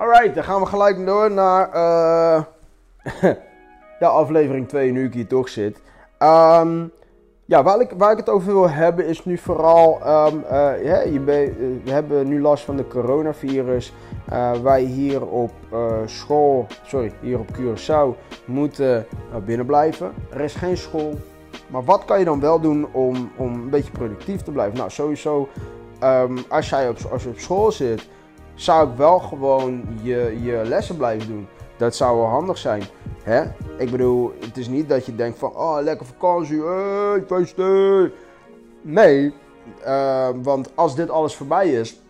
Alright, dan gaan we gelijk door naar uh, ja, aflevering 2, nu ik hier toch zit. Um, ja, waar ik, waar ik het over wil hebben is nu vooral, um, uh, ja, je we hebben nu last van de coronavirus. Wij hier op school, sorry, hier op Curaçao moeten binnen blijven. Er is geen school. Maar wat kan je dan wel doen om, om een beetje productief te blijven? Nou, sowieso, um, als, jij op, als je op school zit, zou ik wel gewoon je, je lessen blijven doen. Dat zou wel handig zijn. Hè? Ik bedoel, het is niet dat je denkt van, oh, lekker vakantie, hey, feesten. Nee, uh, want als dit alles voorbij is,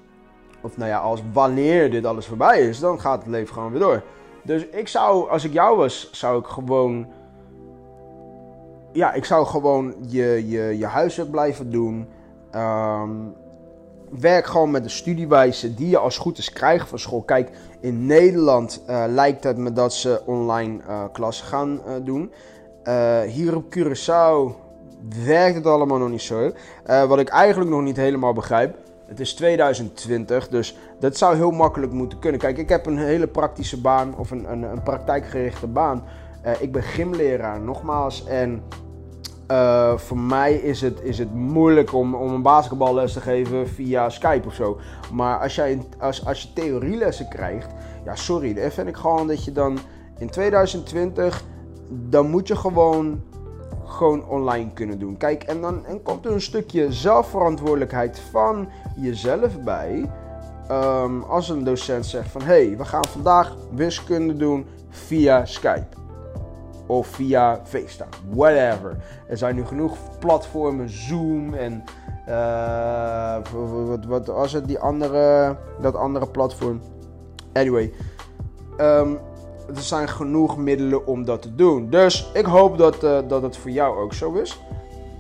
of nou ja, als wanneer dit alles voorbij is, dan gaat het leven gewoon weer door. Dus ik zou, als ik jou was, zou ik gewoon, ja, ik zou gewoon je, je, je huiswerk blijven doen. Um, werk gewoon met de studiewijze die je als goed is krijgt van school. Kijk, in Nederland uh, lijkt het me dat ze online uh, klassen gaan uh, doen. hier op Curaçao werkt het allemaal nog niet zo. wat ik eigenlijk nog niet helemaal begrijp. Het is 2020, dus dat zou heel makkelijk moeten kunnen. Kijk, ik heb een hele praktische baan of een, een, een praktijkgerichte baan. ik ben gymleraar, nogmaals. En uh, voor mij is het, is het moeilijk om, om een basketballes te geven via Skype of zo. Maar als, jij, als, als je theorielessen krijgt, ja sorry, dan vind ik gewoon dat je dan in 2020, dan moet je gewoon, gewoon online kunnen doen. Kijk, en dan en komt er een stukje zelfverantwoordelijkheid van jezelf bij. Um, als een docent zegt van, hé, hey, we gaan vandaag wiskunde doen via Skype of via FaceTime, whatever. Er zijn nu genoeg platformen, Zoom en uh, wat, wat was het, die andere, dat andere platform. Anyway, um, er zijn genoeg middelen om dat te doen. Dus ik hoop dat, uh, dat het voor jou ook zo is.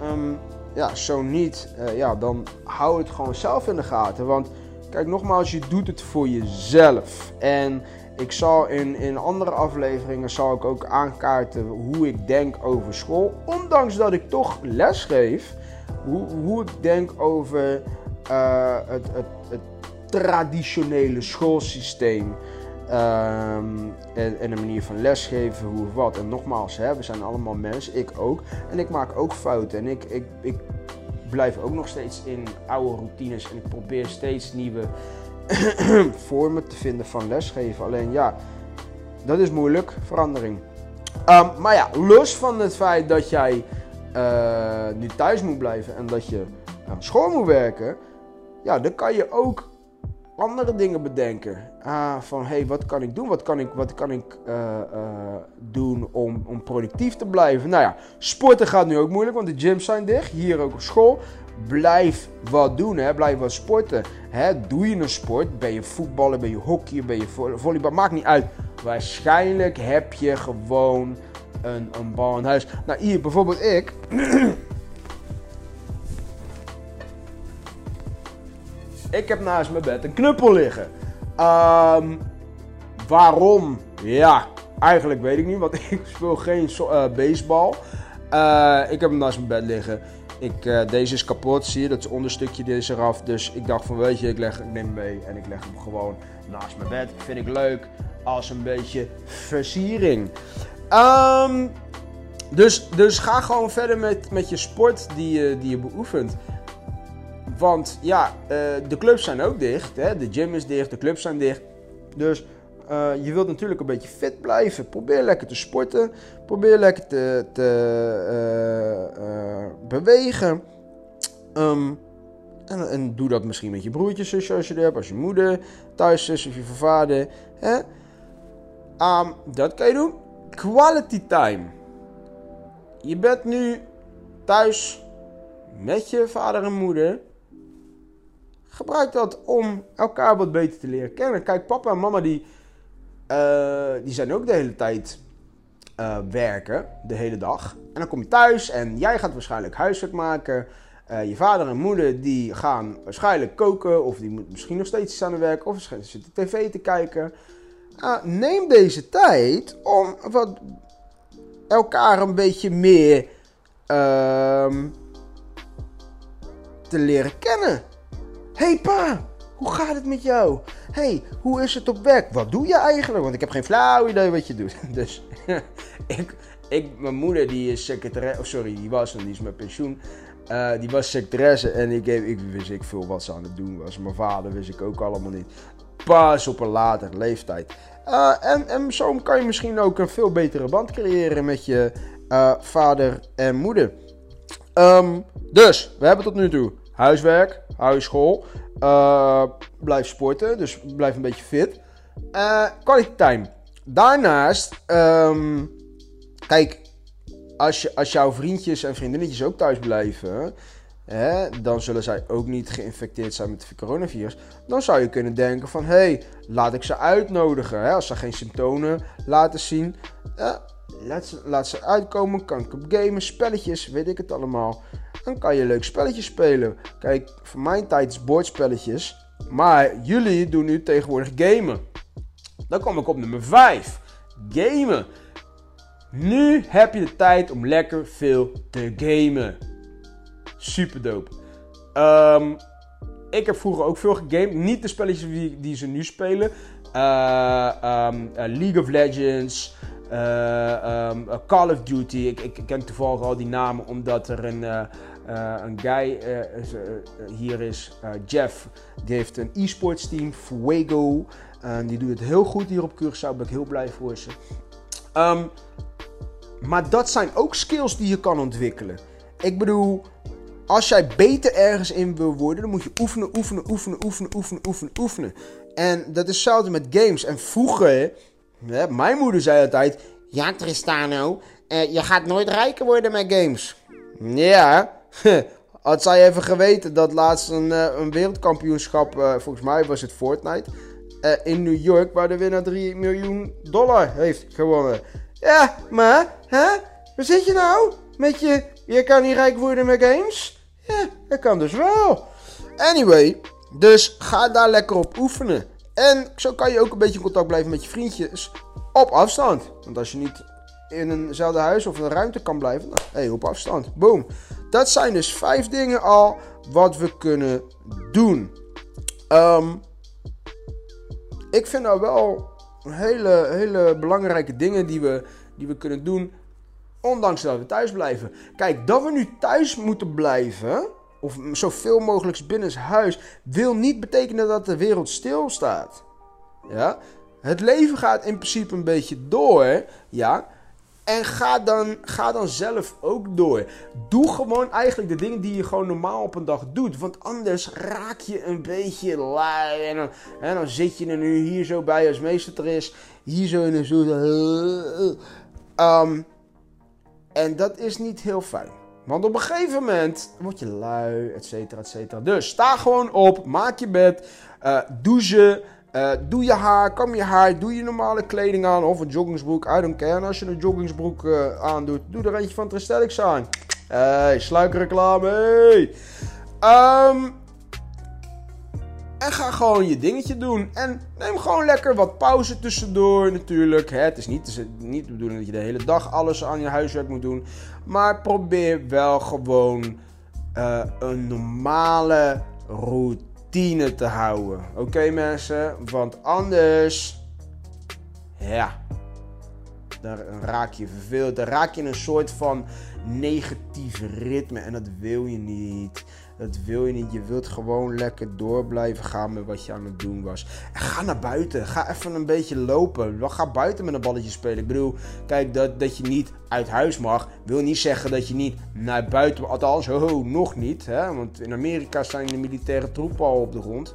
Um, ja, zo niet, uh, ja, dan hou het gewoon zelf in de gaten. Want kijk, nogmaals, je doet het voor jezelf. En ik zal in, in andere afleveringen zal ik ook aankaarten hoe ik denk over school. Ondanks dat ik toch les geef. Hoe, hoe ik denk over uh, het, het, het, traditionele schoolsysteem. Um, en, en, de manier van lesgeven, hoe of wat. En nogmaals, hè, we zijn allemaal mensen, ik ook. En ik maak ook fouten. En ik, ik, ik blijf ook nog steeds in oude routines. En ik probeer steeds nieuwe vormen te vinden van lesgeven. Alleen ja, dat is moeilijk, verandering. Um, maar ja, los van het feit dat jij uh, nu thuis moet blijven en dat je aan school moet werken, ja, dan kan je ook andere dingen bedenken. Ah, van hey, wat kan ik doen? Wat kan ik, wat kan ik uh, uh, doen om, om productief te blijven? Nou ja, sporten gaat nu ook moeilijk, want de gyms zijn dicht. Hier ook op school blijf wat doen, hè? blijf wat sporten. Hè? Doe je een sport, ben je voetballer, ben je hockey, ben je volleybal, maakt niet uit. Waarschijnlijk heb je gewoon een, een bal in huis. Nou, hier bijvoorbeeld ik. ik heb naast mijn bed een knuppel liggen. Um, waarom? Ja, eigenlijk weet ik niet, want ik speel geen uh, baseball. Uh, ik heb hem naast mijn bed liggen. Ik, uh, deze is kapot, zie je, dat onderstukje is eraf. Dus ik dacht van, weet je, ik, leg, ik neem mee en ik leg hem gewoon naast mijn bed. Vind ik leuk als een beetje versiering. Um, dus, dus ga gewoon verder met, met je sport die je, die je beoefent. Want ja, uh, de clubs zijn ook dicht. Hè? De gym is dicht, de clubs zijn dicht. Dus uh, je wilt natuurlijk een beetje fit blijven. Probeer lekker te sporten. Probeer lekker te, te uh, uh, bewegen. Um, en, en, doe dat misschien met je broertje, zusje als je er hebt. Als je moeder thuis is of je vader. Hè? Um, dat kan je doen. Quality time. Je bent nu thuis met je vader en moeder. Gebruik dat om elkaar wat beter te leren kennen. Kijk, papa en mama die die zijn ook de hele tijd uh, werken, de hele dag. En dan kom je thuis en jij gaat waarschijnlijk huiswerk maken. Uh, je vader en moeder die gaan waarschijnlijk koken of die moeten misschien nog steeds iets aan het werk of zitten tv te kijken. neem deze tijd om wat elkaar een beetje meer uh, te leren kennen. Hey pa, hoe gaat het met jou? hey, hoe is het op werk? Wat doe je eigenlijk? Want ik heb geen flauw idee wat je doet. Dus ik, ik, mijn moeder die is secretaresse, of sorry, die was en die is met pensioen. Uh, die was secretaresse en ik, ik wist ik veel wat ze aan het doen was. Mijn vader wist ik ook allemaal niet. Pas op een latere leeftijd. Uh, en, en zo kan je misschien ook een veel betere band creëren met je uh, vader en moeder. Um, dus, we hebben tot nu toe huiswerk, huisschool, uh, blijf sporten, dus blijf een beetje fit. Uh, quality time. Daarnaast, um, kijk, als, je, als jouw vriendjes en vriendinnetjes ook thuis blijven, hè, dan zullen zij ook niet geïnfecteerd zijn met het coronavirus. Dan zou je kunnen denken van, hé, hey, laat ik ze uitnodigen. Hè, als ze geen symptomen laten zien, uh, laat, ze, laat ze uitkomen, kan ik op gamen, spelletjes, weet ik het allemaal. Dan kan je leuk spelletjes spelen. Kijk, voor mijn tijd is bordspelletjes. Maar jullie doen nu tegenwoordig gamen. Dan kom ik op nummer 5. Gamen. Nu heb je de tijd om lekker veel te gamen. Super dope. Um, ik heb vroeger ook veel gegamed. Niet de spelletjes die, die ze nu spelen. Uh, um, uh, League of Legends. Uh, um, Call of Duty. Ik, ik, ken toevallig al die namen omdat er een, een guy hier is, Jeff. Die heeft een e-sports team, Fuego. En die doet het heel goed hier op Curaçao. Ben ik heel blij voor ze. Um, maar dat zijn ook skills die je kan ontwikkelen. Ik bedoel, als jij beter ergens in wil worden, dan moet je oefenen, oefenen, oefenen, oefenen, oefenen, oefenen, oefenen. En dat is hetzelfde met games. En vroeger, hè, mijn moeder zei altijd: Ja, Tristano, uh, je gaat nooit rijker worden met games. Ja, had zij even geweten dat laatst een, uh, een wereldkampioenschap, uh, volgens mij was het Fortnite, in New York, waar de winnaar 3 miljoen dollar heeft gewonnen. Ja, maar, hè? Waar zit je nou? Met je, je kan niet rijk worden met games? Ja, dat kan dus wel. Anyway, dus ga daar lekker op oefenen. En zo kan je ook een beetje in contact blijven met je vriendjes op afstand. Want als je niet in eenzelfde huis of een ruimte kan blijven, nou, hey, op afstand. Boom. Dat zijn dus vijf dingen al wat we kunnen doen. Um, ik vind nou wel hele, hele belangrijke dingen die we, die we kunnen doen. Ondanks dat we thuis blijven. Kijk, dat we nu thuis moeten blijven. Of zoveel mogelijk binnen huis. Wil niet betekenen dat de wereld stilstaat. Ja? Het leven gaat in principe een beetje door. Ja? En ga dan, ga dan zelf ook door. Doe gewoon eigenlijk de dingen die je gewoon normaal op een dag doet. Want anders raak je een beetje lui. En dan, zit je er nu hier zo bij als meester er is. Hier zo in een soort... Um, en dat is niet heel fijn. Want op een gegeven moment word je lui, et cetera, et cetera. Dus sta gewoon op, maak je bed, uh, douche... Uh, doe je haar, kam je haar, doe je normale kleding aan of een joggingsbroek. I don't care. En als je een joggingsbroek uh, aandoet, doe er eentje van Tristelix aan. Hey, sluikreclame. Hey. Um, en ga gewoon je dingetje doen. En neem gewoon lekker wat pauze tussendoor natuurlijk. Het is niet, niet de bedoeling dat je de hele dag alles aan je huiswerk moet doen. Maar probeer wel gewoon uh, een normale routine te houden. Oké mensen? Want anders, ja, dan raak je verveeld. Dan raak je in een soort van negatief ritme en dat wil je niet. Dat wil je niet. Je wilt gewoon lekker door blijven gaan met wat je aan het doen was. En ga naar buiten. Ga even een beetje lopen. Ga buiten met een balletje spelen. Ik bedoel, kijk, dat, dat je niet uit huis mag, wil niet zeggen dat je niet naar buiten. Althans, ho, nog niet. Hè? Want in Amerika zijn de militaire troepen al op de grond.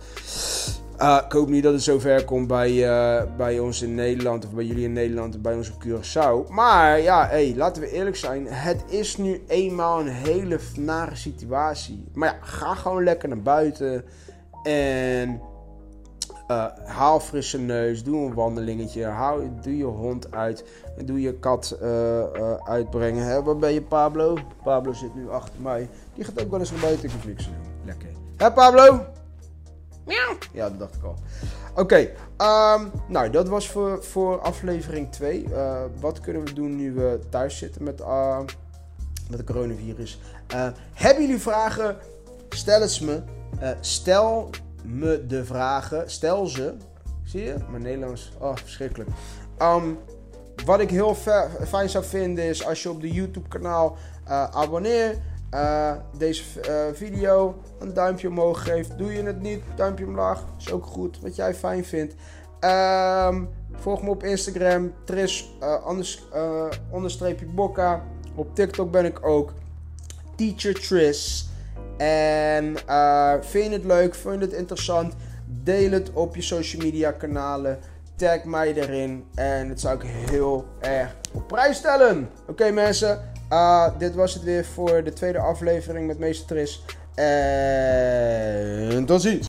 Uh, ik hoop niet dat het zover komt bij, uh, bij ons in Nederland of bij jullie in Nederland of bij ons op Curaçao. Maar ja, hey, laten we eerlijk zijn. Het is nu eenmaal een hele nare situatie. Maar ja, ga gewoon lekker naar buiten. En uh, haal frisse neus. Doe een wandelingetje. Hou, doe je hond uit. En doe je kat uitbrengen. Hè? Waar ben je Pablo? Pablo zit nu achter mij. Die gaat ook wel eens naar buiten. Doen. Lekker. Hé Pablo? Ja, dat dacht ik al. Oké, um, nou dat was voor, voor aflevering 2. Uh, wat kunnen we doen nu we thuis zitten met, uh, met het coronavirus? Uh, hebben jullie vragen? Stel het me. stel me de vragen. Stel ze. Zie je? Mijn Nederlands. Oh, verschrikkelijk. Ehm, wat ik heel fijn zou vinden is als je op de YouTube kanaal abonneert. Uh, deze uh, video een duimpje omhoog geeft. Doe je het niet, duimpje omlaag. Is ook goed, wat jij fijn vindt. Um, volg me op Instagram, Tris anders, onderstreepje Bokka. Op TikTok ben ik ook. Teacher Tris. En vind je het leuk, vind je het interessant? Deel het op je social media kanalen. Tag mij erin. En dat zou ik heel erg op prijs stellen. Oké mensen. Uh, dit was het weer voor de tweede aflevering met Meester Tris. En tot ziens.